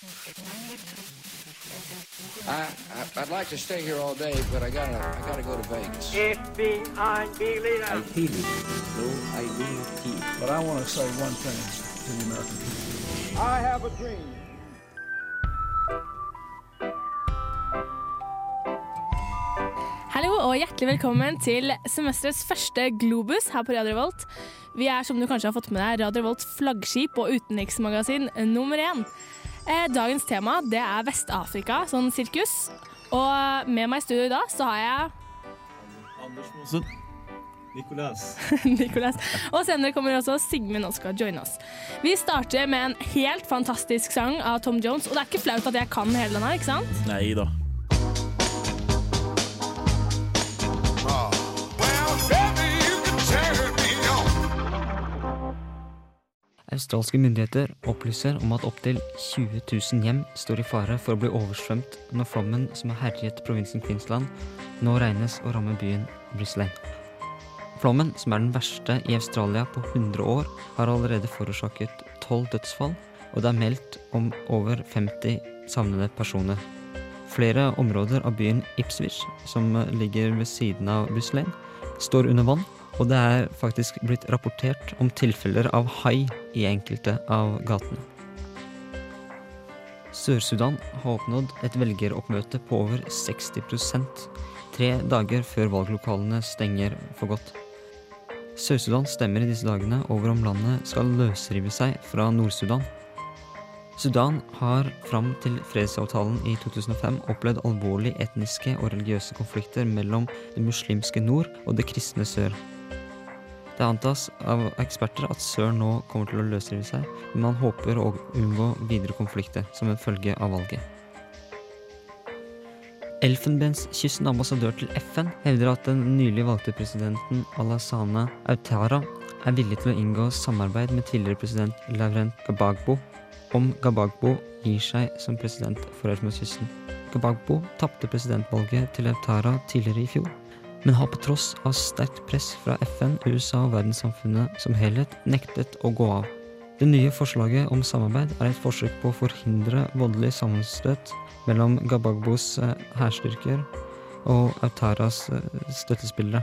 I, I, I'd like to stay here all day, but I gotta, I gotta go to Vegas. FBI Berliner. I feel it, though I not feel. But I want to say one thing to the American people. I have a dream. Hallo og hjertelig velkommen til semesterets første Globus her på Radio Revolt. Vi er som du kanskje har fått med deg Radio Revolts flaggskip og utenriksmagasin nummer én. Eh, Dagens tema det er Vest-Afrika, sånn sirkus. Og med meg i studio i dag så har jeg Anders Monsen. Nicolas. Nicolas. Og senere kommer også Sigmund og skal joine oss. Vi starter med en helt fantastisk sang av Tom Jones, og det er ikke flaut at jeg kan hele den her, ikke sant? Nei da. Australske myndigheter opplyser om at opptil 20 000 hjem står i fare for å bli oversvømt når flommen som har herjet provinsen Queensland, nå regnes å ramme byen Brisbane. Flommen, som er den verste i Australia på 100 år, har allerede forårsaket 12 dødsfall, og det er meldt om over 50 savnede personer. Flere områder av byen Ipswich, som ligger ved siden av Brisbane, står under vann, og det er faktisk blitt rapportert om tilfeller av hai i enkelte av gatene. Sør-Sudan har oppnådd et velgeroppmøte på over 60 tre dager før valglokalene stenger for godt. Sør-Sudan stemmer i disse dagene over om landet skal løsrive seg fra Nord-Sudan. Sudan har fram til fredsavtalen i 2005 opplevd alvorlige etniske og religiøse konflikter mellom det muslimske nord og det kristne sør. Det antas av eksperter at sør nå kommer til å løsrive seg, men han håper å unngå videre konflikter som en følge av valget. Elfenbenskysten ambassadør til FN hevder at den nylig valgte presidenten Alassane Autara er villig til å inngå samarbeid med tidligere president Laurent Gbagbo om Gbagbo gir seg som president for Elfenbenskysten. Gbagbo tapte presidentvalget til Autara tidligere i fjor, men har på tross av sterkt press fra FN, USA og verdenssamfunnet som helhet nektet å gå av. Det nye forslaget om samarbeid er et forsøk på å forhindre voldelig sammenstøt mellom Gabagbos eh, hærstyrker og Autaras eh, støttespillere.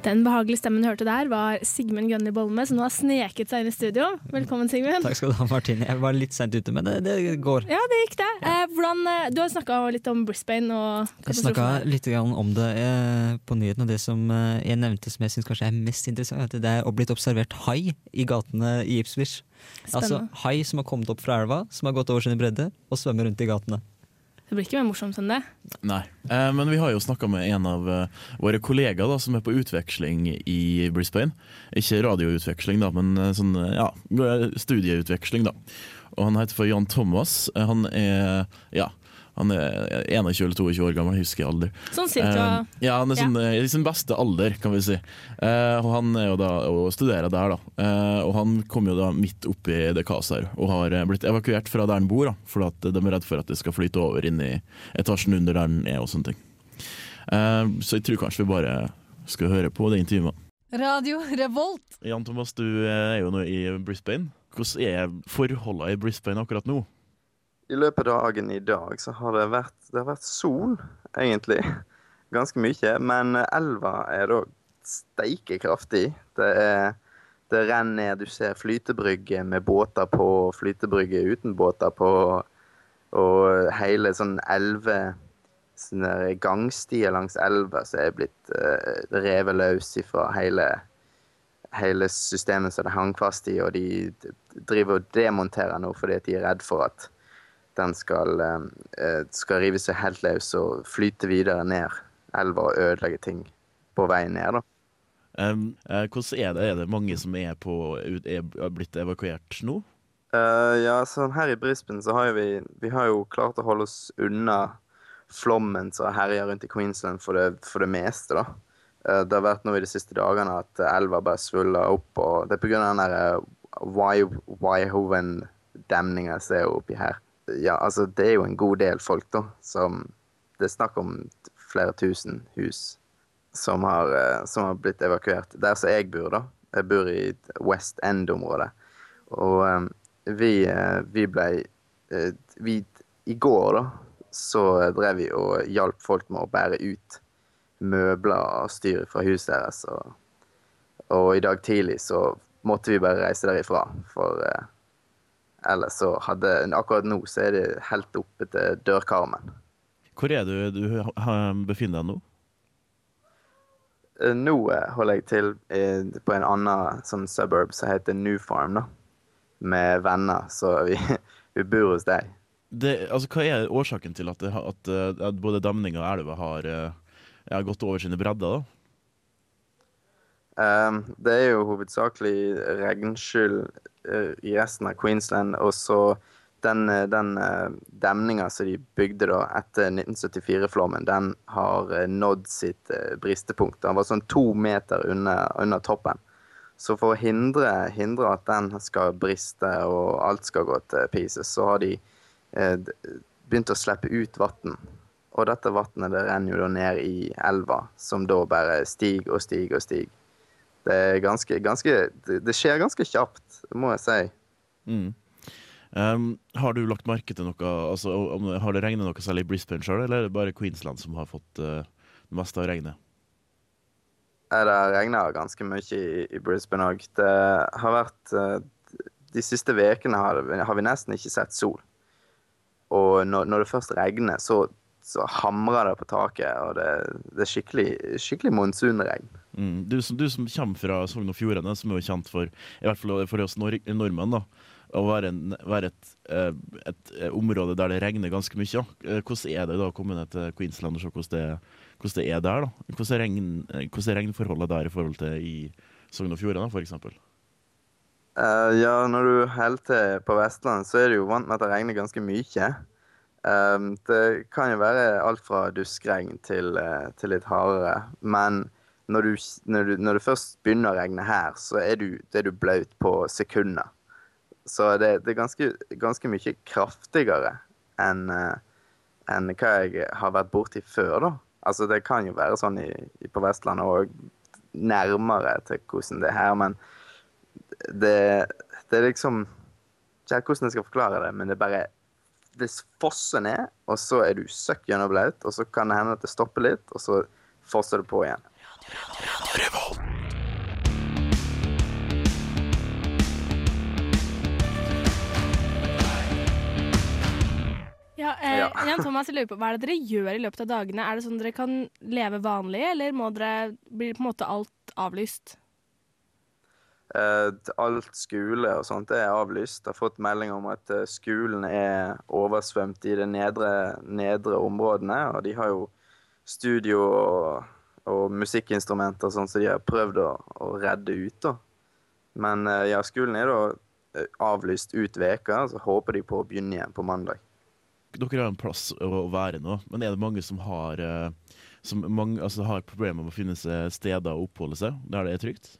Den behagelige stemmen du hørte der, var Sigmund Gønli Bolme, som nå har sneket seg inn i studio. Velkommen, Sigmund. Takk skal du ha, Martine. Jeg var litt seint ute, men det, det går. Ja, det gikk det. Eh, hvordan, eh, du har snakka litt om Brisbane og Jeg snakka litt om det eh, på nyhetene, og det som eh, jeg nevnte som jeg syns kanskje er mest interessant, er at det er blitt observert hai i gatene i Ipswich. Altså hai som har kommet opp fra elva, som har gått over sin bredde, og svømmer rundt i gatene. Det blir ikke mer morsomt enn det. Nei. Eh, men vi har jo snakka med en av uh, våre kollegaer da, som er på utveksling i Brisbane. Ikke radioutveksling, da, men uh, sånn, ja, studieutveksling. da. Og Han heter for Jan Thomas. Eh, Han er ja, han er 21 eller 22 år gammel, jeg husker aldri. Sånn cirka. Uh, ja, han er sånn, ja. i sin beste alder, kan vi si. Uh, og Han er jo da og studerer der, da. Uh, og han kom jo da midt oppi det kaoset her, og har eh, blitt evakuert fra der han bor, da, for at de er redd for at det skal flyte over inn i etasjen under der han er og sånne ting. Eh, så jeg tror kanskje vi bare skal høre på det intervjuet. Radio Revolt. Jan Thomas, du eh, er jo nå i Brisbane. Hvordan er forholdene i Brisbane akkurat nå? I løpet av dagen i dag så har det vært, det har vært sol, egentlig. Ganske mye. Men elva er da steike kraftig. Det, det renner ned. Du ser flytebrygge med båter på, flytebrygge uten båter på. Og hele sånn elve sånne gangstier langs elva som er blitt uh, revet løs ifra hele, hele systemet som det hang fast i. Og de driver og demonterer nå fordi at de er redd for at den skal, eh, skal rive seg helt løs og flyte videre ned elva og ødelegge ting på vei ned. da. Um, eh, hvordan er det? Er det mange som er, på, er blitt evakuert nå? Uh, ja, sånn her i Brisbane så har vi, vi har jo klart å holde oss unna flommen som herjer rundt i Queensland for det, for det meste, da. Eh, det har vært nå i de siste dagene at elva bare svuller opp, og det er av den der Waihoven-demninga som er oppi her. Ja, altså, det er jo en god del folk, da, som Det er snakk om flere tusen hus som har, eh, som har blitt evakuert. Der som jeg bor, da, Jeg bor i West End-området. Og eh, vi, eh, vi ble eh, vi, I går, da, så drev vi og hjalp folk med å bære ut møbler og styr fra huset deres. Og, og i dag tidlig så måtte vi bare reise derifra, for eh, ellers så hadde Akkurat nå så er det helt oppe til dørkarmen. Hvor er du du befinner deg nå? Eh, Nå eh, holder jeg til eh, på en annen sånn suburb som heter New Farm, da. Med venner, så vi, vi bor hos deg. Det, altså, hva er årsaken til at, det, at, at både demninga og elva har, eh, har gått over sine bredder? da? Um, det er jo hovedsakelig regnskyld uh, i resten av Queensland, og så den, uh, den uh, demninga som de bygde da etter 1974-flommen, den har uh, nådd sitt bristepunkt. Den var sånn to meter under, toppen. Så for å hindre, hindre at den skal briste og alt skal gå til pieces, så har de begynt å slippe ut vann. Og dette vannet det renner jo da ned i elva, som da bare stiger og stiger og stiger. Det er ganske, ganske det, skjer ganske kjapt, må jeg si. Mm. Um, har du lagt merke til noe altså, om, Har det regnet noe særlig i Brisbane sjøl, eller er det bare Queensland som har fått uh, det meste av regnet? Det Det regna ganske mye i, i Brisbane òg. Det har vært eh, De siste ukene har, har vi nesten ikke sett sol. Og når, når det først regner, så, så hamrer det på taket, og det, det er skikkelig, skikkelig monsunregn. Mm. Du, som, du som kommer fra Sogn og Fjordane, som er jo kjent for i hvert fall for oss nor nordmenn, da, å være, en, være et, eh, et eh, område der det regner ganske mye. Eh, Hvordan er det da å komme ned til Queensland og se hvordan det, hvordan det er der? da? Hvordan er, regn, hvordan er regnforholdet der i forhold til i Sogn og Fjordane, f.eks.? Uh, ja, når du holder til på Vestland, så er du jo vant med at det regner ganske mye. Um, det kan jo være alt fra duskregn til, eh, til litt hardere. Men når du, når, du, når det først begynner å regne her, så er du, er du blaut på sekunder. Så det, det er ganske, ganske mye kraftigere enn eh, enn hva jeg har vært borti før, da. Altså, det kan jo være sånn i, på Vestlandet og nærmere til hvordan det er her, men det, det er liksom Ikke hvordan jeg skal forklare det, men det er bare Det fosser ned, og så er du søkk gjennom blaut, og så kan det hende at det stopper litt, og så fosser det på igjen. Ja, eh, Ja. Jan Thomas, jeg lurer på, Hva er det dere gjør i løpet av dagene? Er det sånn dere kan leve vanlig, eller må dere, blir på en måte alt avlyst? Alt skole og sånt er avlyst. Jeg har fått melding om at eh, skolen er oversvømt i de nedre, nedre områdene. Og de har jo studio og, og musikkinstrumenter sånn, så de har prøvd å, å redde ut. da. Men eh, ja, skolen er da eh, avlyst ut veka, så håper de på å begynne igjen på mandag. Dere har en plass å være nå, men er det mange som har, som mange, altså, har problemer med å finne seg steder å oppholde seg der det er trygt?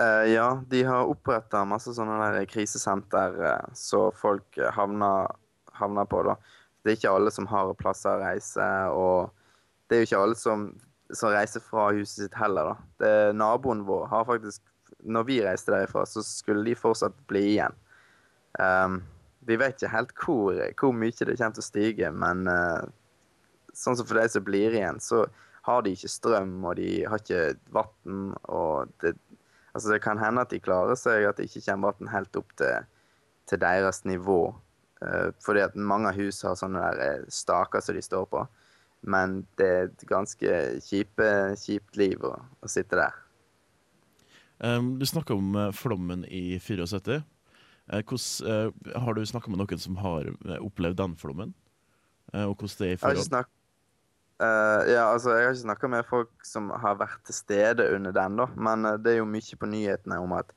Eh, ja, de har oppretta masse sånne der krisesenter uh, så folk eh, havner, havner på, da. Det er ikke alle som har plasser å reise, og det er jo ikke alle som, som reiser fra huset sitt heller, da. Det, naboen vår har faktisk Når vi reiste derifra, så skulle de fortsatt bli igjen. Um, vi vet ikke helt hvor, hvor mye det kommer til å stige, men uh, sånn som for de som blir igjen, så har de ikke strøm, og de har ikke vann, og det Altså, det kan hende at de klarer seg, at det ikke kommer vann helt opp til, til deres nivå. Eh, fordi at mange hus har sånne der eh, staker som de står på. Men det er et ganske kjipe, kjipt liv å, å sitte der. Um, du snakka om eh, flommen i 74. Eh, hvordan, har du snakka med noen som har opplevd den flommen? Og hvordan det er i forhold? Eh, ja, altså, jeg har ikke snakka med folk som har vært til stede under den, da. Men uh, det er jo mye på nyhetene om at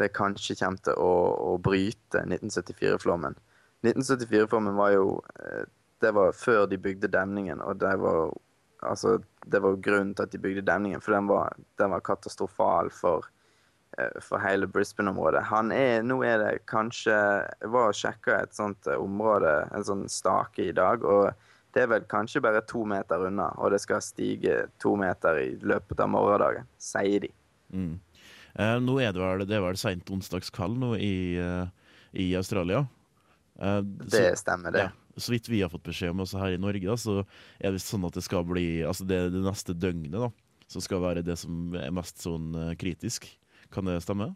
det kanskje kommer til å, å bryte 1974-flommen. 1974-flommen var jo uh, Det var før de bygde demningen, og det var Altså, det var grunnen til at de bygde demningen, for den var, den var katastrofal for, for hele Brisbane-området. Han er, Nå er det kanskje Jeg var og sjekka et sånt område, en sånn stake i dag, og det er vel kanskje bare to meter unna, og det skal stige to meter i løpet av morgendagen, sier de. Mm. Eh, nå er det vel, det er vel sent onsdagskveld nå i, eh, i Australia. Eh, Det stemmer, det. Ja, så vidt vi har fått beskjed om også her i Norge, da, så er det sånn at det skal bli Altså det, det neste døgnet, da, som skal være det som er mest sånn eh, kritisk. Kan det stemme?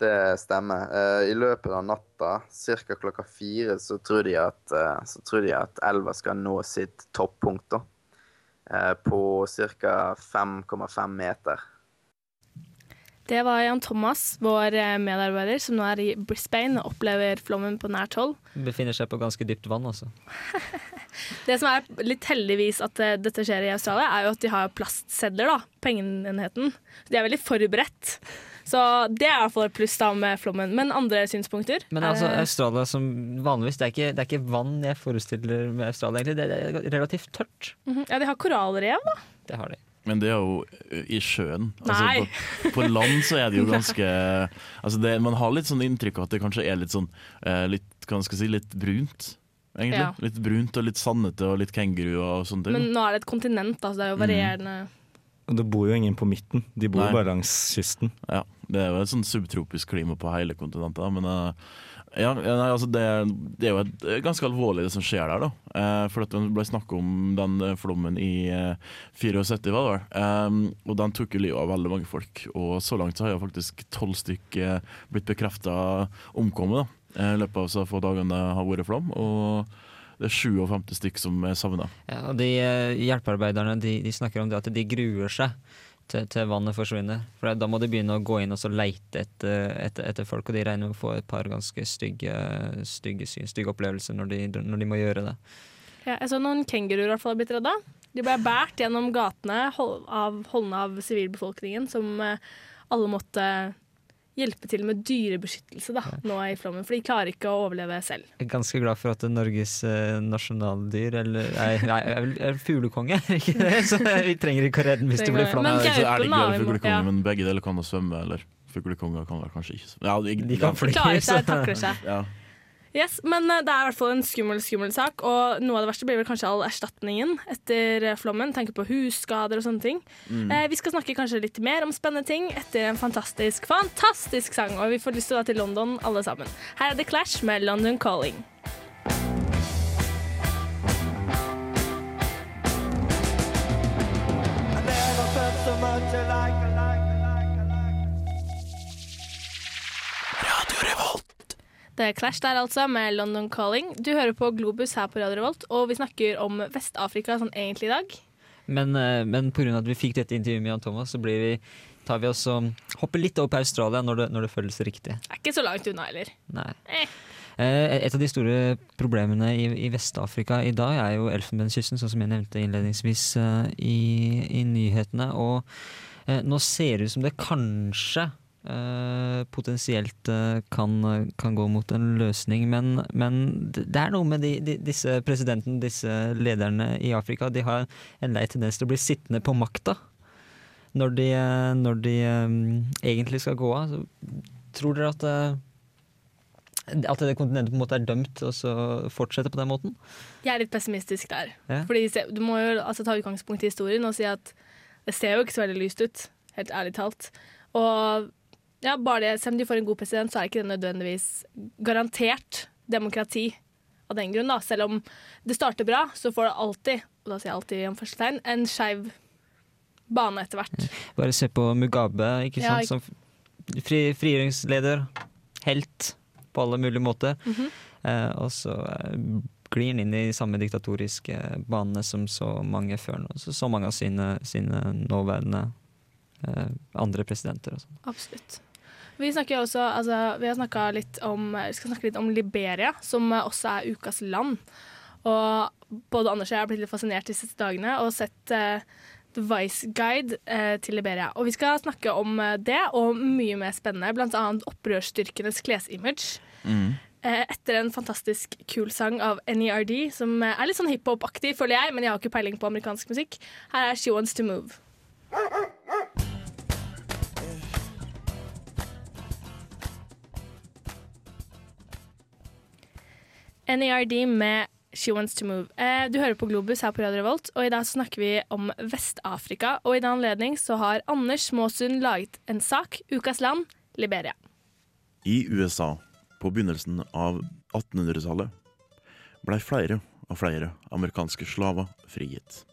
Det stemmer. Eh, I løpet av natta, ca. klokka fire, så tror de at, eh, så tror de at elva skal nå sitt toppunkt, da. Eh, på ca. 5,5 meter. Det var Jan Thomas, vår medarbeider, som nå er i Brisbane og opplever flommen på nært hold. Befinner seg på ganske dypt vann, altså. Det som er litt heldigvis at dette skjer i Australia, er jo at de har plastsedler, da. Pengeenheten. De er veldig forberedt. Så det er i hvert fall et pluss da med flommen. Men andre synspunkter? Men altså, Australia som vanligvis, det er, ikke, det er ikke vann jeg forestiller med Australia, egentlig. Det er relativt tørt. Mhm. Ja, de har korallrev, da. Det har de. Men det er jo i sjøen. Nei. Altså, på, på land så er det jo ganske altså det, Man har litt sånn inntrykk av at det kanskje er litt sånn eh, litt, hva skal jeg si, litt brunt. Egentlig. Ja. Litt brunt og litt sandete og litt kenguru og sånne ting. Men nå er det et kontinent, da, så det er jo varierende. Og det bor jo ingen på midten, de bor Nei. bare langs kysten. Ja, det er jo et sånn subtropisk klima på hele kontinentet. Men eh, ja, nei, altså det, det er jo et, er ganske alvorlig det som skjer der. da. Eh, for Det ble snakk om den eh, flommen i eh, 74, var det vel. Eh, og den tok jo livet av veldig mange folk. Og så langt så har jo faktisk tolv stykk eh, blitt bekrefta omkommet da, eh, i løpet av så få dagene det har vært flom. Og det er 57 stykk som er savna. Ja, de eh, hjelpearbeiderne de, de snakker om det at de gruer seg til, til vannet forsvinner. For da må de begynne å gå inn og så leite etter, etter, etter folk, og de regner med å få et par ganske stygge, stygge, syn- stygge opplevelser når de, når de må gjøre det. Ja, jeg så noen kenguruer i hvert fall har blitt redda. De ble båret gjennom gatene hold, av, holdne av sivilbefolkningen, som eh, alle måtte hjelpe til med dyrebeskyttelse da, nå i flommen, for de klarer ikke å overleve selv. Jeg er ganske glad for at det er Norges eh, nasjonaldyr, eller nei, nei er vel- er fuglekonge, er ikke det? Så vi trenger ikke å redde den hvis det blir flom. Men er gaupen, ikke da, fuglekonge, ja. men begge deler kan å svømme. Eller fuglekonger kan vel kanskje ikke svømme. Ja, de, De kan de Klarer seg, takler seg. Ja. Yes, Men eh, det er i hvert fall en skummel skummel sak, og noe av det verste blir vel kanskje all erstatningen etter eh, flommen. Tenker på husskader og sånne ting. Eh, vi skal snakke kanskje litt mer om spennende ting etter en fantastisk, fantastisk sang. Og vi får lyst til å dra til London alle sammen. Her er The Clash med London Calling. Det er Clash der, altså, med London Calling. Du hører på Globus her på Radio Revolt, og vi snakker om Vest-Afrika sånn egentlig i dag. Men, eh, men pga. at vi fikk dette intervjuet med Jan Thomas, så blir vi, tar vi oss og hopper litt over på Australia når det, når det føles riktig. Det er ikke så langt unna heller. Nei. Eh. Eh, Et av de store problemene i, i Vest-Afrika i dag er jo Elfenbenskysten, sånn som jeg nevnte innledningsvis eh, i, i nyhetene. Og eh, nå ser det ut som det kanskje eh, potensielt eh, kan, kan gå mot en løsning, men, men det er noe med de, de, disse presidentene, disse lederne i Afrika. De har en lei tendens til å bli sittende på makta når de, eh, når de um, egentlig skal gå av. Så tror dere at eh, at det kontinentet på en måte er dømt å så fortsette på den måten? Jeg er litt pessimistisk der. Ja. Fordi se, Du må jo altså, ta utgangspunkt i historien og si at det ser jo ikke så veldig lyst ut, helt ærlig talt. Og ja, bare det, selv om de får en god president, så er ikke det nødvendigvis garantert demokrati av den grunn. da. Selv om det starter bra, så får det alltid, og da sier jeg alltid om første tegn, en skeiv bane etter hvert. Bare se på Mugabe, ikke Ja, sant? Som fri, frigjøringsleder. Helt på alle mulige måter. Mhm. eh, og så eh, glir han inn i de samme diktatoriske banene som så mange før nå. Så, så mange av sine, sine nåværende eh, andre presidenter. Og sånt. Absolutt. Vi, også, altså, vi har litt om, vi skal snakke litt om Liberia, som også er ukas land. Og både Anders og jeg har blitt litt fascinert de siste dagene og sett eh, The Vice Guide eh, til Liberia. Og vi skal snakke om eh, det og mye mer spennende, bl.a. opprørsstyrkenes klesimage. Mm. Eh, etter en fantastisk kul sang av NERD, som eh, er litt sånn hiphop-aktig, føler jeg, men jeg har ikke peiling på amerikansk musikk. Her er She Wants To Move. NERD med She Wants To Move. Eh, du hører på Globus her på Radio Revolt, og i dag snakker vi om Vest-Afrika. Og i den anledning så har Anders Småsund laget en sak, Ukas land, Liberia. I USA, på begynnelsen av 1800-tallet, blei flere og flere amerikanske slaver frigitt.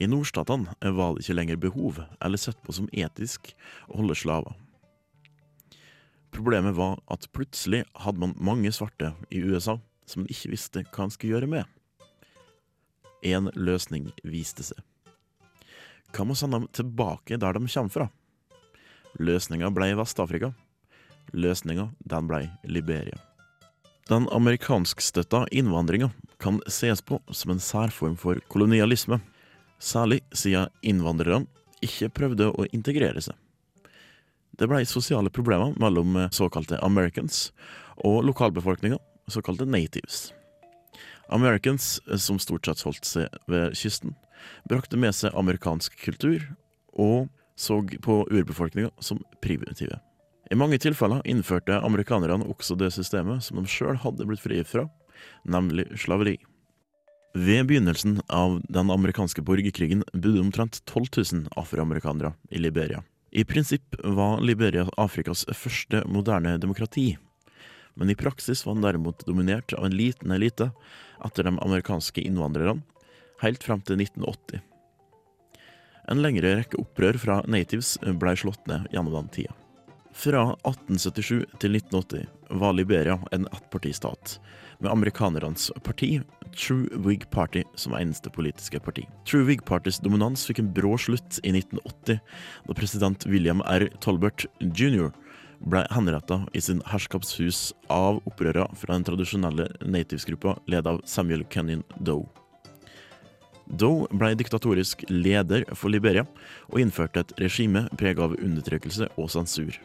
I nordstatene var det ikke lenger behov eller sett på som etisk å holde slaver. Problemet var at plutselig hadde man mange svarte i USA som man ikke visste hva man skulle gjøre med. En løsning viste seg. Hva med å sende dem tilbake der de kommer fra? Løsninga ble Vest-Afrika. Løsninga den ble Liberia. Den amerikanskstøtta innvandringa kan ses på som en særform for kolonialisme, særlig siden innvandrerne ikke prøvde å integrere seg. Det ble sosiale problemer mellom såkalte Americans og lokalbefolkninga, såkalte natives. Americans, som stort sett holdt seg ved kysten, brakte med seg amerikansk kultur og så på urbefolkninga som primitive. I mange tilfeller innførte amerikanerne også det systemet som de sjøl hadde blitt frie fra, nemlig slaveri. Ved begynnelsen av den amerikanske borgerkrigen bodde omtrent 12 000 afroamerikanere i Liberia. I prinsipp var Liberia Afrikas første moderne demokrati, men i praksis var den derimot dominert av en liten elite etter de amerikanske innvandrerne, helt frem til 1980. En lengre rekke opprør fra natives ble slått ned gjennom den tida. Fra 1877 til 1980 var Liberia en ettpartistat, med amerikanernes parti, True Whig Party, som eneste politiske parti. True Whig Partys dominans fikk en brå slutt i 1980, da president William R. Tolbert jr. ble henretta i sin herskapshus av opprørere fra den tradisjonelle natives-gruppa ledet av Samuel Kenyon Doe. Doe ble diktatorisk leder for Liberia og innførte et regime preget av undertrykkelse og sensur.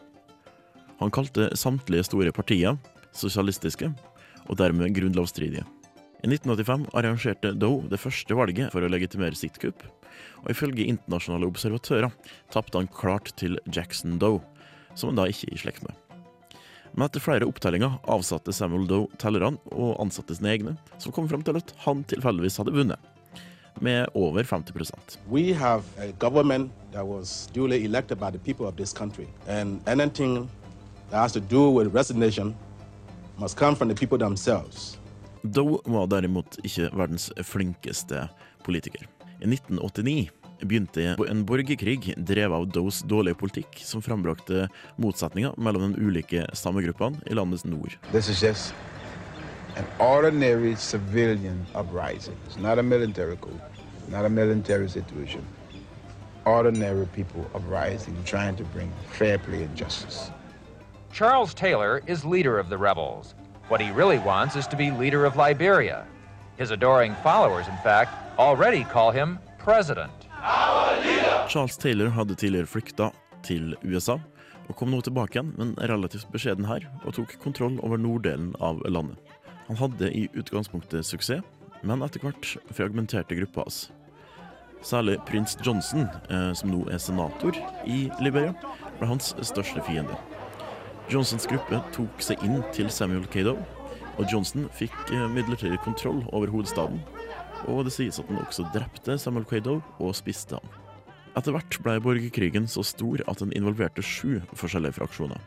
Han kalte samtlige store partier sosialistiske, og dermed grunnlovsstridige. I 1985 arrangerte Doe det første valget for å legitimere sitt kupp, og ifølge internasjonale observatører tapte han klart til Jackson Doe, som han da ikke er i slekt med. Men etter flere opptellinger avsatte Samuel Doe tellerne og ansatte sine egne, som kom fram til at han tilfeldigvis hadde vunnet, med over 50% We have a government that was duly elected by the people of this country, and anything that has to do with resignation must come from the people themselves. Doe var derimot ikke verdens flinkeste politiker. I 1989 begynte en borgerkrig drevet av Does dårlige politikk, som frambrakte motsetninger mellom de ulike stammegruppene i landets nord. This is just an ordinary civilian uprising. It's not a military coup, not a military situation. Ordinary people uprising, trying to bring fair play and justice. Charles Taylor is leader of the rebels. What he really wants is to be leader of Liberia. His adoring followers, in fact, already call him president. Charles Taylor hadde tidligere flykta til USA, og kom nå tilbake igjen, men relativt beskjeden her, og tok kontroll over norddelen av landet. Han hadde i utgangspunktet suksess, men etter hvert fragmenterte gruppa hans. Særlig prins Johnson, eh, som nå er senator i Liberia, ble hans største fiende. Johnsons gruppe tok seg inn til Samuel Kado, og Johnson fikk eh, midlertidig kontroll over hovedstaden. Og det sies at han også drepte Samuel Kado og spiste ham. Etter hvert ble borgerkrigen så stor at den involverte sju forskjellige fraksjoner.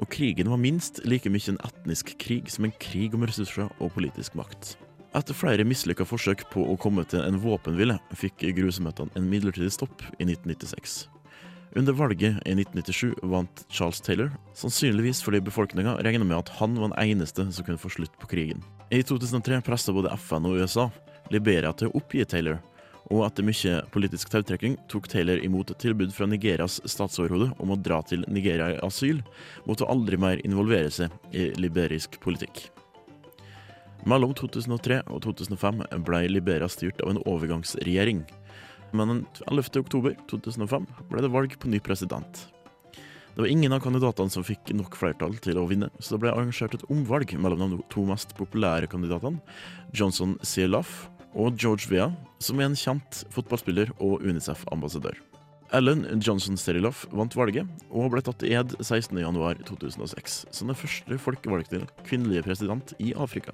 Og krigen var minst like mye en etnisk krig som en krig om ressurser og politisk makt. Etter flere mislykka forsøk på å komme til en våpenhvile, fikk grusomhetene en midlertidig stopp i 1996. Under valget i 1997 vant Charles Taylor, sannsynligvis fordi befolkninga regna med at han var den eneste som kunne få slutt på krigen. I 2003 pressa både FN og USA Liberia til å oppgi Taylor, og etter mye politisk tautrekking tok Taylor imot et tilbud fra Nigerias statsoverhode om å dra til Nigeria i asyl, mot å aldri mer involvere seg i liberisk politikk. Mellom 2003 og 2005 ble Liberia styrt av en overgangsregjering. Men den 11. oktober 2005 ble det valg på ny president. Det var ingen av kandidatene som fikk nok flertall til å vinne, så det ble arrangert et omvalg mellom de to mest populære kandidatene, Johnson Sierloff og George Vea, som er en kjent fotballspiller og Unicef-ambassadør. Ellen Johnson Steriloff vant valget, og ble tatt i ed 16.1.2006 som den første folkevalgte kvinnelige president i Afrika.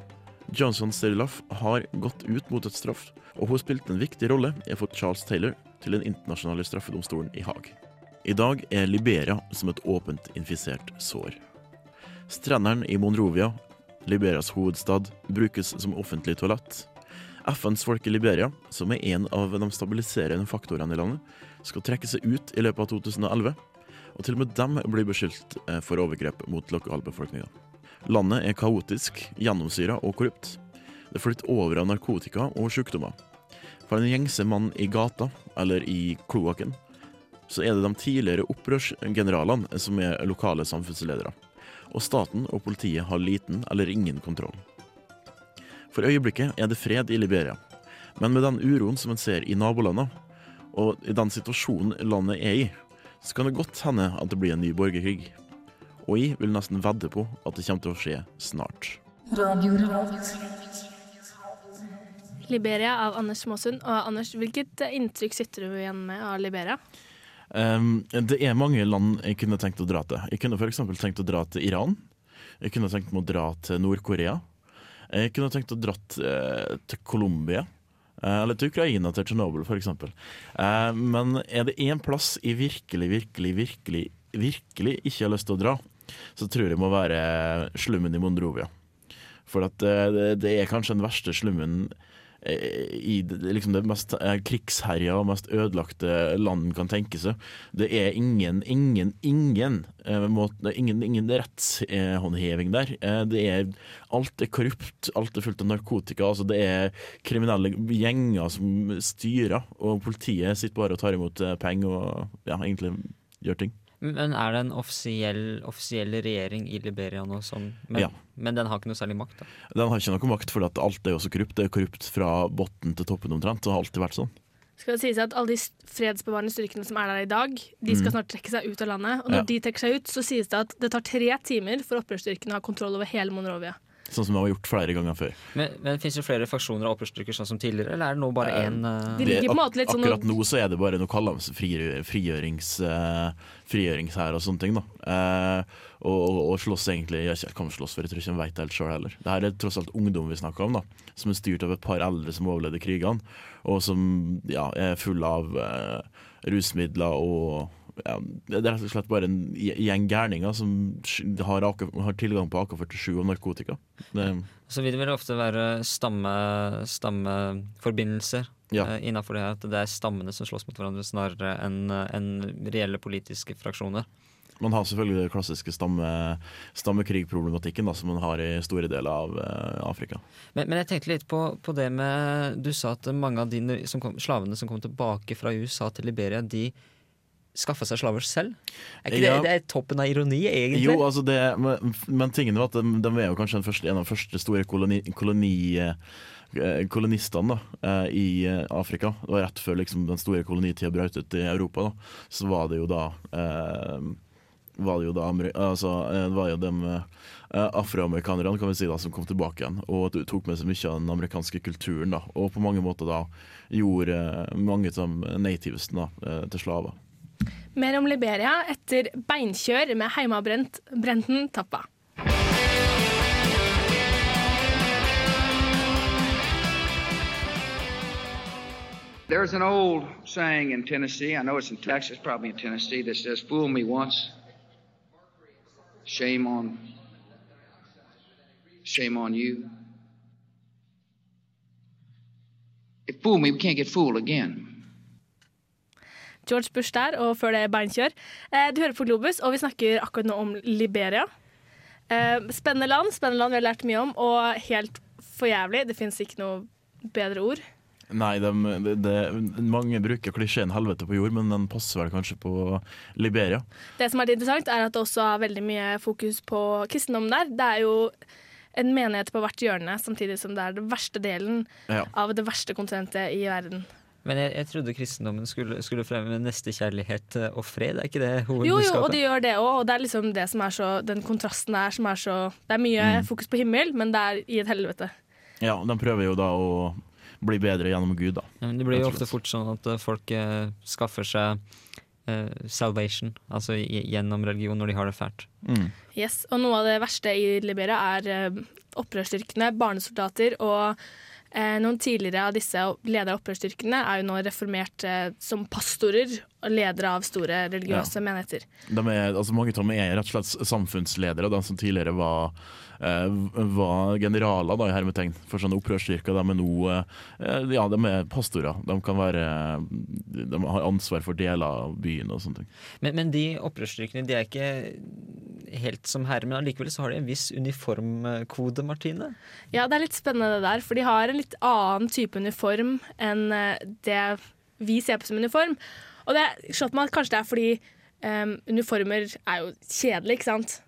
Johnson Stirlaff har gått ut mot et straff, og hun spilte en viktig rolle i å få Charles Taylor til den internasjonale straffedomstolen i Haag. I dag er Liberia som et åpent infisert sår. Strendene i Monrovia, Liberias hovedstad, brukes som offentlig toalett. FNs folk i Liberia, som er en av de stabiliserende faktorene i landet, skal trekke seg ut i løpet av 2011, og til og med dem blir beskyldt eh, for overgrep mot lokalbefolkninga. Landet er kaotisk, gjennomsyra og korrupt. Det flytter over av narkotika og sykdommer. For en gjengse mann i gata, eller i kloakken, så er det de tidligere opprørsgeneralene som er lokale samfunnsledere. Og staten og politiet har liten eller ingen kontroll. For øyeblikket er det fred i Liberia, men med den uroen som en ser i nabolandene, og i den situasjonen landet er i, så kan det godt hende at det blir en ny borgerkrig. Og jeg vil nesten vedde på at det kommer til å skje snart. Liberia av Anders Måsund. Og Anders, hvilket inntrykk sitter du igjen med av Liberia? Um, det er mange land jeg kunne tenkt å dra til. Jeg kunne f.eks. tenkt å dra til Iran. Jeg kunne tenkt meg å dra til Nord-Korea. Jeg kunne tenkt å dra eh, til Colombia. Eh, eller til Ukraina, til Tsjernobyl f.eks. Eh, men er det én plass jeg virkelig, virkelig, virkelig, virkelig ikke har lyst til å dra, så tror jeg det må være slummen i Mondrovia. For at eh, det, det er kanskje den verste slummen eh, i liksom det mest eh, krigsherja og mest ødelagte land kan tenke seg. Det er ingen, ingen, ingen, ingen, ingen rettshåndheving der. Det er, alt er korrupt, alt er fullt av narkotika. Altså det er kriminelle gjenger som styrer, og politiet sitter bare og tar imot penger og ja, egentlig gjør ting. Men er det en offisiell, offisiell regjering i Liberia nå som men, Ja. men den har ikke noe særlig makt? da? Den har ikke noe makt, for alt er jo så korrupt. Det er korrupt fra bunnen til toppen omtrent, og har alltid vært sånn. Skal det sies at Alle de fredsbevarende styrkene som er der i dag, de skal Mm. snart trekke seg ut av landet. Og når Ja. de trekker seg ut, så sies det at det tar tre timer for opprørsstyrkene å ha kontroll over hele Monrovia. Sånn som de har gjort flere ganger før. Men, men Fins det flere faksjoner og opprørsstyrker sånn som tidligere, eller er det nå bare Eh, én uh, en måte litt sånn Akkurat nå så er det bare noe kaller de frigjørings, uh, frigjøringshær og sånne ting. da Uh, og, og, og slåss egentlig Jeg kan slåss for, jeg tror ikke de vet det helt sjøl heller. Det her er tross alt ungdom vi snakker om, da som er styrt av et par eldre som overlevde krigene, og som ja, er fulle av uh, rusmidler og ja, Det er rett og slett bare en gjeng gærninger som har, AK, har tilgang på AK-47 og narkotika. Det, Så vil det vel ofte være stamme, stammeforbindelser Ja. uh, innafor det her. At det er stammene som slåss mot hverandre, snarere enn en reelle politiske fraksjoner. Man har selvfølgelig den klassiske stamme, stammekrigproblematikken da, som man har i store deler av uh, Afrika. Men, men jeg tenkte litt på, på det med Du sa at mange av de som kom, slavene som kom tilbake fra USA til Liberia, de skaffa seg slaver selv. Er ikke Ja. det, det er toppen av ironi, egentlig? Jo, altså det, men, men tingen var at de, de er jo kanskje første, en av de første store koloni, koloni, eh, kolonistene da, eh, i eh, Afrika. Det var rett før liksom, den store kolonitida brøt ut i Europa. Da. Så var det jo da eh, var det jo da altså, det var jo de eh, afroamerikanerne kan vi si da, som kom tilbake igjen og tok med seg mye av den amerikanske kulturen. da, Og på mange måter da gjorde mange av nativesen da, eh, til slaver. Mer om Liberia etter beinkjør med heimabrent Brenten Tappa. There's an old saying in Tennessee, I know it's in Texas, probably in Tennessee, that says, Fool me once, shame on shame on you. If fool me, we can't get fooled again. George Bush der, og før det beinkjør. Eh, du hører på Globus, og vi snakker akkurat nå om Liberia. Eh, spennende land, spennende land vi har lært mye om, og helt for jævlig. Det fins ikke noe bedre ord. Nei, de, de, de, mange bruker klisjeen 'helvete på jord', men den passer vel kanskje på Liberia. Det som er interessant, er at det også er veldig mye fokus på kristendom der. Det er jo en menighet på hvert hjørne, samtidig som det er den verste delen Ja. av det verste kontinentet i verden. Men jeg, jeg trodde kristendommen skulle, skulle fremme nestekjærlighet eh, og fred, er ikke det Jo, hovedbudskapet? jo, og de gjør det òg, og det er liksom det som er så Den kontrasten der som er så Det er mye Mm. fokus på himmel, men det er i et helvete. Ja, De prøver jo da å bli bedre gjennom Gud, da. Ja, men det blir jo ofte fort sånn at eh, folk eh, skaffer seg eh, salvation, altså i- gjennom religion når de har det fælt. Yes, og Noe av det verste i Liberia er eh, opprørsstyrkene, barnesoldater og noen tidligere av disse ledere av opprørsstyrkene er jo nå reformert eh, som pastorer ledere av store religiøse Ja. menigheter. De er, altså mange av dem er rett og slett samfunnsledere, de som tidligere var, eh, var generaler da, i hermetegn for sånne opprørsstyrker. De er nå eh, ja, de er pastorer. De kan være De har ansvar for deler av byen og sånne ting. Men, men de opprørsstyrkene de er ikke helt som herre, men allikevel så har de en viss uniformkode, Martine. Ja, det er litt spennende det der, for de har en litt annen type uniform enn eh, det vi ser på som uniform. Og det slått meg at kanskje det er fordi um, uniformer er jo kjedelig, ikke sant?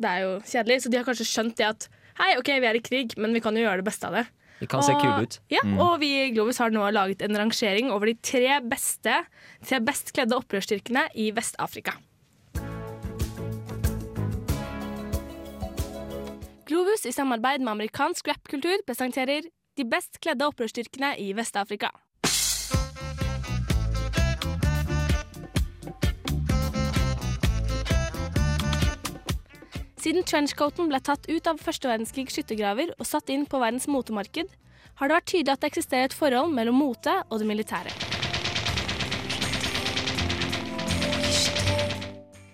Det er jo kjedelig, så de har kanskje skjønt det at hei, OK, vi er i krig, men vi kan jo gjøre det beste av det. Vi kan se kule ut. Ja, Mm. og vi i Globus har nå laget en rangering over de tre beste, tre best kledde opprørsstyrkene i Vest-Afrika. Globus i samarbeid med amerikansk rappkultur presenterer de best kledde opprørsstyrkene i Vest-Afrika. Siden trenchcoaten ble tatt ut av første verdenskrigs skyttergraver og satt inn på verdens motemarked, har det vært tydelig at det eksisterer et forhold mellom mote og det militære.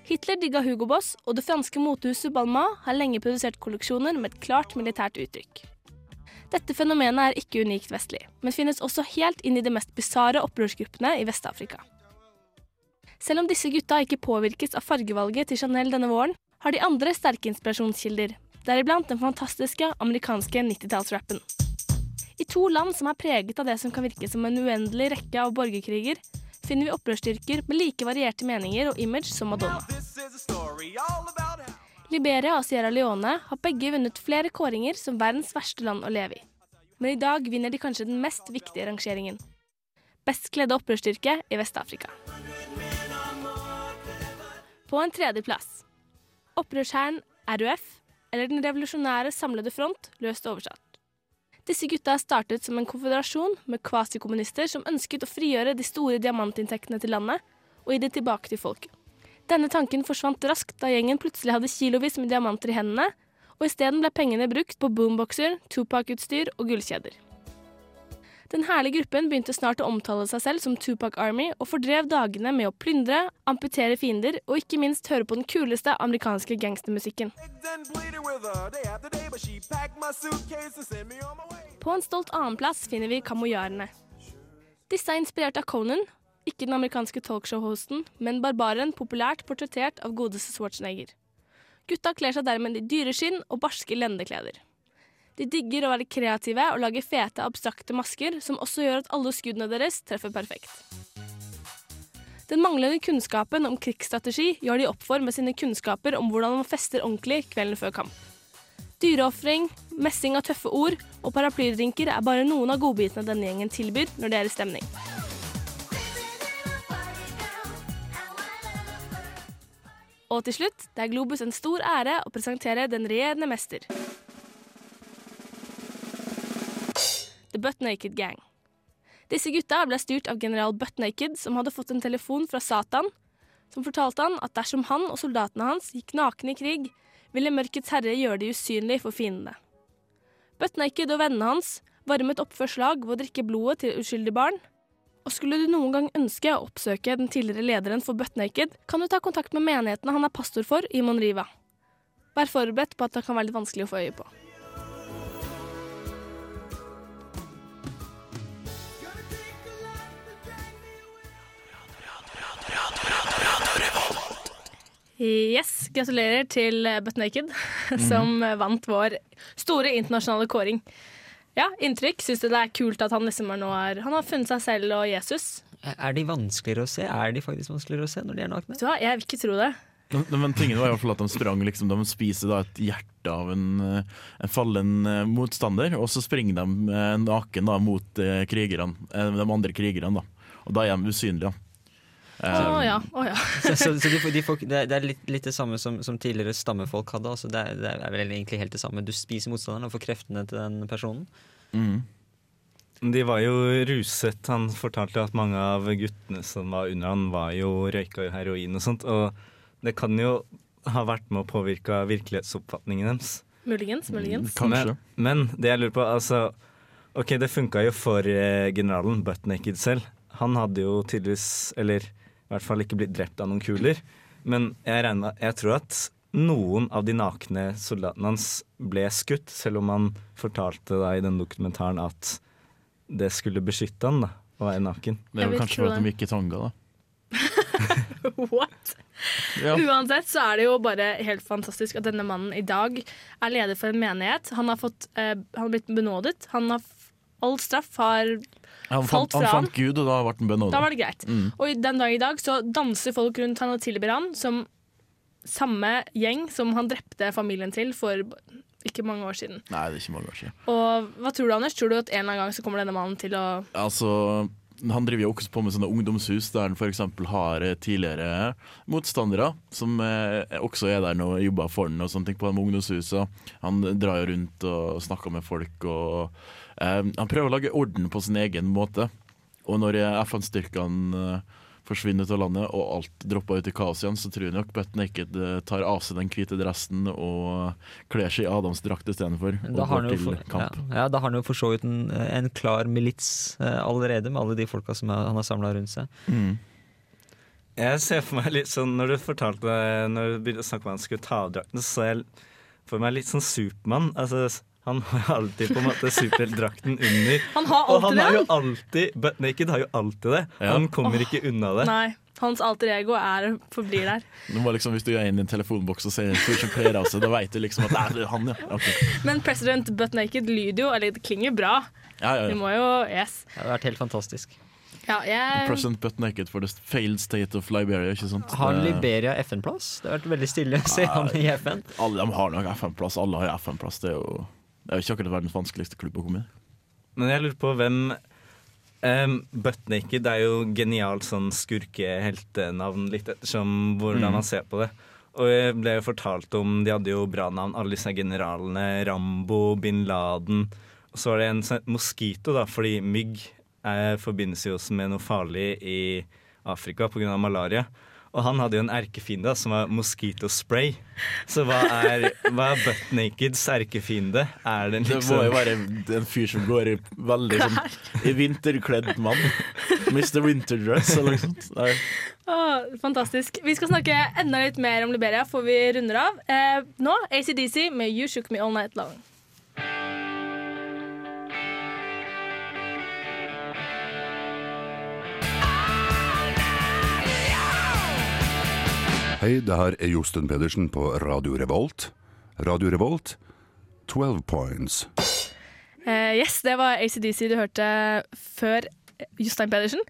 Hitler digga Hugo Boss, og det franske motehuset Balmain har lenge produsert kolleksjoner med et klart militært uttrykk. Dette fenomenet er ikke unikt vestlig, men finnes også helt inn i de mest bisarre opprørsgruppene i Vest-Afrika. Selv om disse gutta ikke påvirkes av fargevalget til Chanel denne våren, har de andre sterke inspirasjonskilder, deriblant den fantastiske amerikanske 90-tallsrappen. I to land som er preget av det som kan virke som en uendelig rekke av borgerkriger, finner vi opprørsstyrker med like varierte meninger og image som Madonna. Liberia og Sierra Leone har begge vunnet flere kåringer som verdens verste land å leve i. Men i dag vinner de kanskje den mest viktige rangeringen. Best kledde opprørsstyrke i Vest-Afrika. På en tredjeplass. Opprørshæren RUF, eller Den revolusjonære samlede front, løst oversatt. Disse gutta startet som en konfederasjon med kvasikommunister som ønsket å frigjøre de store diamantinntektene til landet og gi det tilbake til folket. Denne tanken forsvant raskt da gjengen plutselig hadde kilovis med diamanter i hendene, og isteden ble pengene brukt på boomboxer, Tupac-utstyr og gullkjeder. Den herlige gruppen begynte snart å omtale seg selv som Tupac Army, og fordrev dagene med å plyndre, amputere fiender og ikke minst høre på den kuleste amerikanske gangstermusikken. På en stolt annenplass finner vi kamojarene. Disse er inspirert av Conan, ikke den amerikanske talkshow-hosten, men barbaren populært portrettert av godeste Schwarzenegger. Gutta kler seg dermed i dyreskinn og barske lendekleder. De digger å være kreative og lage fete, abstrakte masker, som også gjør at alle skuddene deres treffer perfekt. Den manglende kunnskapen om krigsstrategi gjør de opp for med sine kunnskaper om hvordan man fester ordentlig kvelden før kamp. Dyreofring, messing av tøffe ord og paraplydrinker er bare noen av godbitene denne gjengen tilbyr når det er i stemning. Og til slutt, det er Globus en stor ære å presentere den regjerende mester. The Butt Naked Gang. Disse gutta ble styrt av general Butt Naked, som hadde fått en telefon fra Satan, som fortalte han at dersom han og soldatene hans gikk nakne i krig, ville Mørkets herre gjøre de usynlige for fiendene. Butt Naked og vennene hans varmet opp før slag ved å drikke blodet til uskyldige barn. Og skulle du noen gang ønske å oppsøke den tidligere lederen for Butt Naked, kan du ta kontakt med menighetene han er pastor for i Monriva. Vær forberedt på at det kan være litt vanskelig å få øye på. Yes, gratulerer til Butt Naked, som vant vår store internasjonale kåring. Ja, inntrykk. Syns du det er kult at han liksom er nå er Han har funnet seg selv og Jesus? Er de vanskeligere å se? Er de faktisk vanskeligere å se når de er nakne? Ja, jeg vil ikke tro det. Men, men tingen var i hvert fall at de sprang liksom, De spiser da et hjerte av en, eh, en fallen eh, motstander, og så springer de eh, naken da, mot krigerne, de andre krigerne. da. Og da er de usynlige. da. Å oh, ja. Oh, ja. Så, så, så de får, de får, det er- litt, litt det samme som, som tidligere stammefolk hadde. Altså det, er, det er vel egentlig helt det samme. Du spiser motstanderen og får kreftene til den personen. mm. De var jo ruset. Han fortalte at mange av guttene som var under han, var jo røyka heroin og sånt. Og det kan jo ha vært med å påvirke virkelighetsoppfatningen deres. Muligens, muligens. Men, men det jeg lurer på, altså OK, det funka jo for eh, generalen Butt Naked selv. Han hadde jo tydeligvis, eller i hvert fall ikke blitt drept av noen kuler. Men jeg, regner, jeg tror at noen av de nakne soldatene hans ble skutt, selv om han fortalte da i den dokumentaren at det skulle beskytte han da, å være naken. Det er vel kanskje for at de gikk i tanga, da. What? Ja. Uansett så er det jo bare helt fantastisk at denne mannen i dag er leder for en menighet. Han har, fått, eh, han har blitt benådet. Han har f- all straff har Han falt fant, han fant Gud, og da ble han benådet. Da var det greit. Mm. Og den dag i dag så danser folk rundt han og tilber han som samme gjeng som han drepte familien til for ikke mange år siden. Nei, det er ikke mange år siden. Og hva tror du, Anders? Tror du at en eller annen gang så kommer denne mannen til å Altså, han driver jo også på med sånne ungdomshus der han f.eks. har eh, tidligere motstandere som eh, også er der og jobber for han og sånne ting på de ungdomshusene. Han drar jo rundt og snakker med folk og Han prøver å lage orden på sin egen måte. Og når eh, FN-styrkene eh, forsvinner til av landet og alt dropper ut i kaos igjen, så tror jeg nok Butt Naked eh, tar av seg den hvite dressen og kler seg i Adams drakt istedenfor. Da har for, kamp. ja, ja, da har han jo for så vidt en, en klar milits eh, allerede, med alle de folka som er, han har samla rundt seg. Mm. Jeg ser for meg litt sånn Når du fortalte Når du begynte å snakke om at han skulle ta av drakten, så så jeg for meg litt sånn Supermann. Altså, han har alltid på en måte superheltdrakten under. Han har Og alltid han har jo alltid Butt Naked har jo alltid det. Ja. Han kommer ikke unna det. Nei. Hans alter ego er forblir der. Liksom, hvis du går inn i en telefonboks og ser en fyr som kler av seg, da veit du liksom at det er han, ja. Okay. Men President Butt Naked lyder jo, eller det klinger bra. Ja, ja, ja. ja. må jo Yes. Det har vært helt fantastisk. Ja, jeg President Butt Naked for the failed state of Liberia, ikke sant? Har Liberia FN-plass? Det har vært veldig stille å se han i FN. Alle de har nok FN-plass. Alle har FN-plass. Det er jo det er jo ikke akkurat verdens vanskeligste klubb å komme i. Men jeg lurer på hvem um, Buttnaked er jo genialt sånn skurkeheltenavn, litt ettersom hvordan Mm. man ser på det. Og jeg ble jo fortalt om De hadde jo bra navn, alle disse generalene. Rambo, bin Laden. Og så var det en sånn moskito, da, fordi mygg eh, forbindes jo også med noe farlig i Afrika pga. malaria. Og han hadde jo en erkefiende som var mosquitospray. Så hva er, hva er Butt Nakeds erkefiende? Er det Det liksom må jo være en fyr som går i veldig sånn i vinterkledd mann. Mr. Winterdress eller noe sånt. Nei. Åh, fantastisk. Vi skal snakke enda litt mer om Liberia før vi runder av. Eh, nå ACDC med You Shook Me All Night Long. Hei, det her er Josten Pedersen på Radio Revolt. Radio Revolt, 12 points. Uh, yes, det var ACDC du hørte før Jostein Pedersen.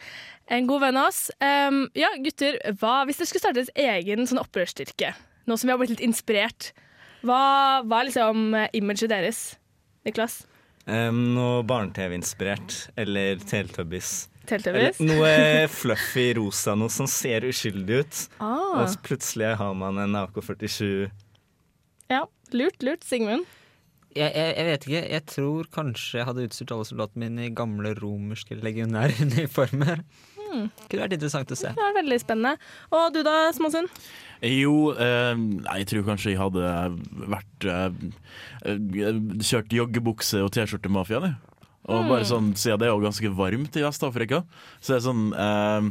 En god venn av oss. Um, ja, gutter, hva, hvis dere skulle starte deres egen sånn opprørsstyrke, nå som vi har blitt litt inspirert, hva, hva er liksom eh, imaget deres? Niklas? Um, noe barne-TV-inspirert, eller Teletubbies. Eller noe fluffy rosa, noe som ser uskyldig ut. Ah. Og så plutselig har man en AK-47. Ja, lurt, lurt. Sigmund? Jeg, jeg, jeg vet ikke. Jeg tror kanskje jeg hadde utstyrt alle soldatene mine i gamle romerske legionære uniformer. Hmm. Kunne vært interessant å se. Det var veldig spennende. Og du da, Småsund? Jo, eh, jeg tror kanskje jeg hadde vært eh, eh, Kjørt joggebukse og T-skjorte-mafiaen, jeg. Og Mm. bare sånn, Siden det er jo ganske varmt i Vest-Afrika, så er det sånn eh,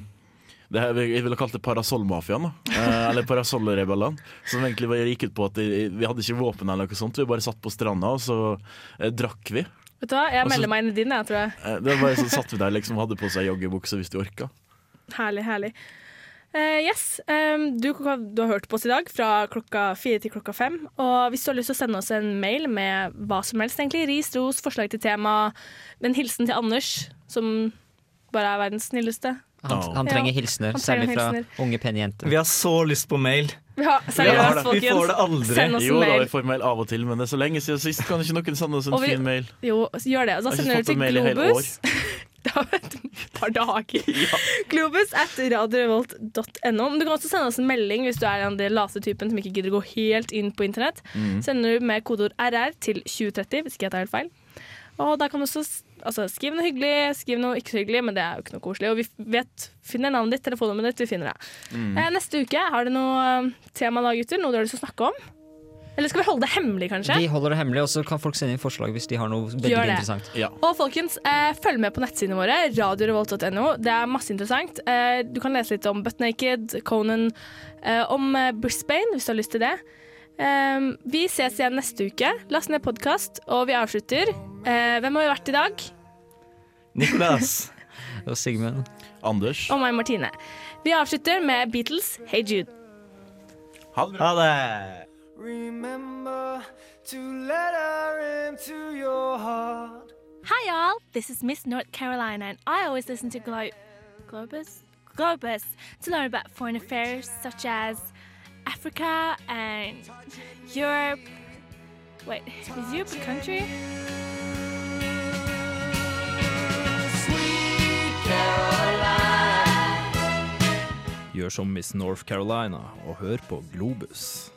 det her, Jeg ville kalt det parasollmafiaen. Eh, eller parasollrebellene. Som egentlig bare gikk ut på at de, vi hadde ikke våpen, eller noe sånt. Vi bare satt på stranda, og så eh, drakk vi. Vet du hva, Jeg melder meg inn i din, jeg, tror jeg. Eh, det var bare så satt vi der liksom hadde på seg joggebukse hvis du orka. Herlig, herlig. Eh, yes, Um, du, du har hørt på oss i dag fra klokka fire til klokka fem. Og hvis du har lyst til å sende oss en mail med hva som helst, egentlig, ris, ros, forslag til tema, en hilsen til Anders, som bare er verdens snilleste. Han, han trenger Ja, hilsener, han trenger særlig fra unge, pene jenter. Vi har så lyst på mail. Har seriøst, det. folkens. Vi får det aldri. Send oss en Jo da, vi får mail av og til, men det er så lenge siden sist. Kan ikke noen sende oss en vi- fin mail? Jo, gjør det. Og da sender du til mail Globus. har et par dager. Globus at radiorevolt.no. Men du kan også sende oss en melding hvis du er den late typen som ikke gidder å gå helt inn på internett. Mm. Sender du med kodeord RR til 2030, hvis ikke jeg tar helt feil. Og da kan du også altså, skrive noe hyggelig, skrive noe ikke så hyggelig, men det er jo ikke noe koselig. Og vi vet, finner navnet ditt, telefonnummeret ditt, vi finner det. Mm. Eh, neste uke, har du noe eh, tema da, gutter? Noe du har lyst til å snakke om? Eller skal vi holde det hemmelig, kanskje? Vi holder det hemmelig, og så kan folk sende inn forslag hvis de har noe veldig Gjør det. interessant. Og folkens, eh, følg med på nettsidene våre, radiorevolt.no. Det er masse interessant. Eh, du kan lese litt om Butt Naked, Conan, eh, om eh, Brisbane, hvis du har lyst til det. Eh, vi ses igjen neste uke. Last ned podkast, og vi avslutter. Eh, hvem har vi vært i dag? Nicolas. Og Sigmund. Anders. Og meg, Martine. Vi avslutter med Beatles, Hey Jude. Ha det Ha det! Remember to let her into your heart. Hi, y'all. This is Miss North Carolina, and I always listen to Glo- Globus, Globus to learn about foreign affairs such as Africa and Europe. Wait, is Europe a country? Gjør som Miss North Carolina og hør på Globus.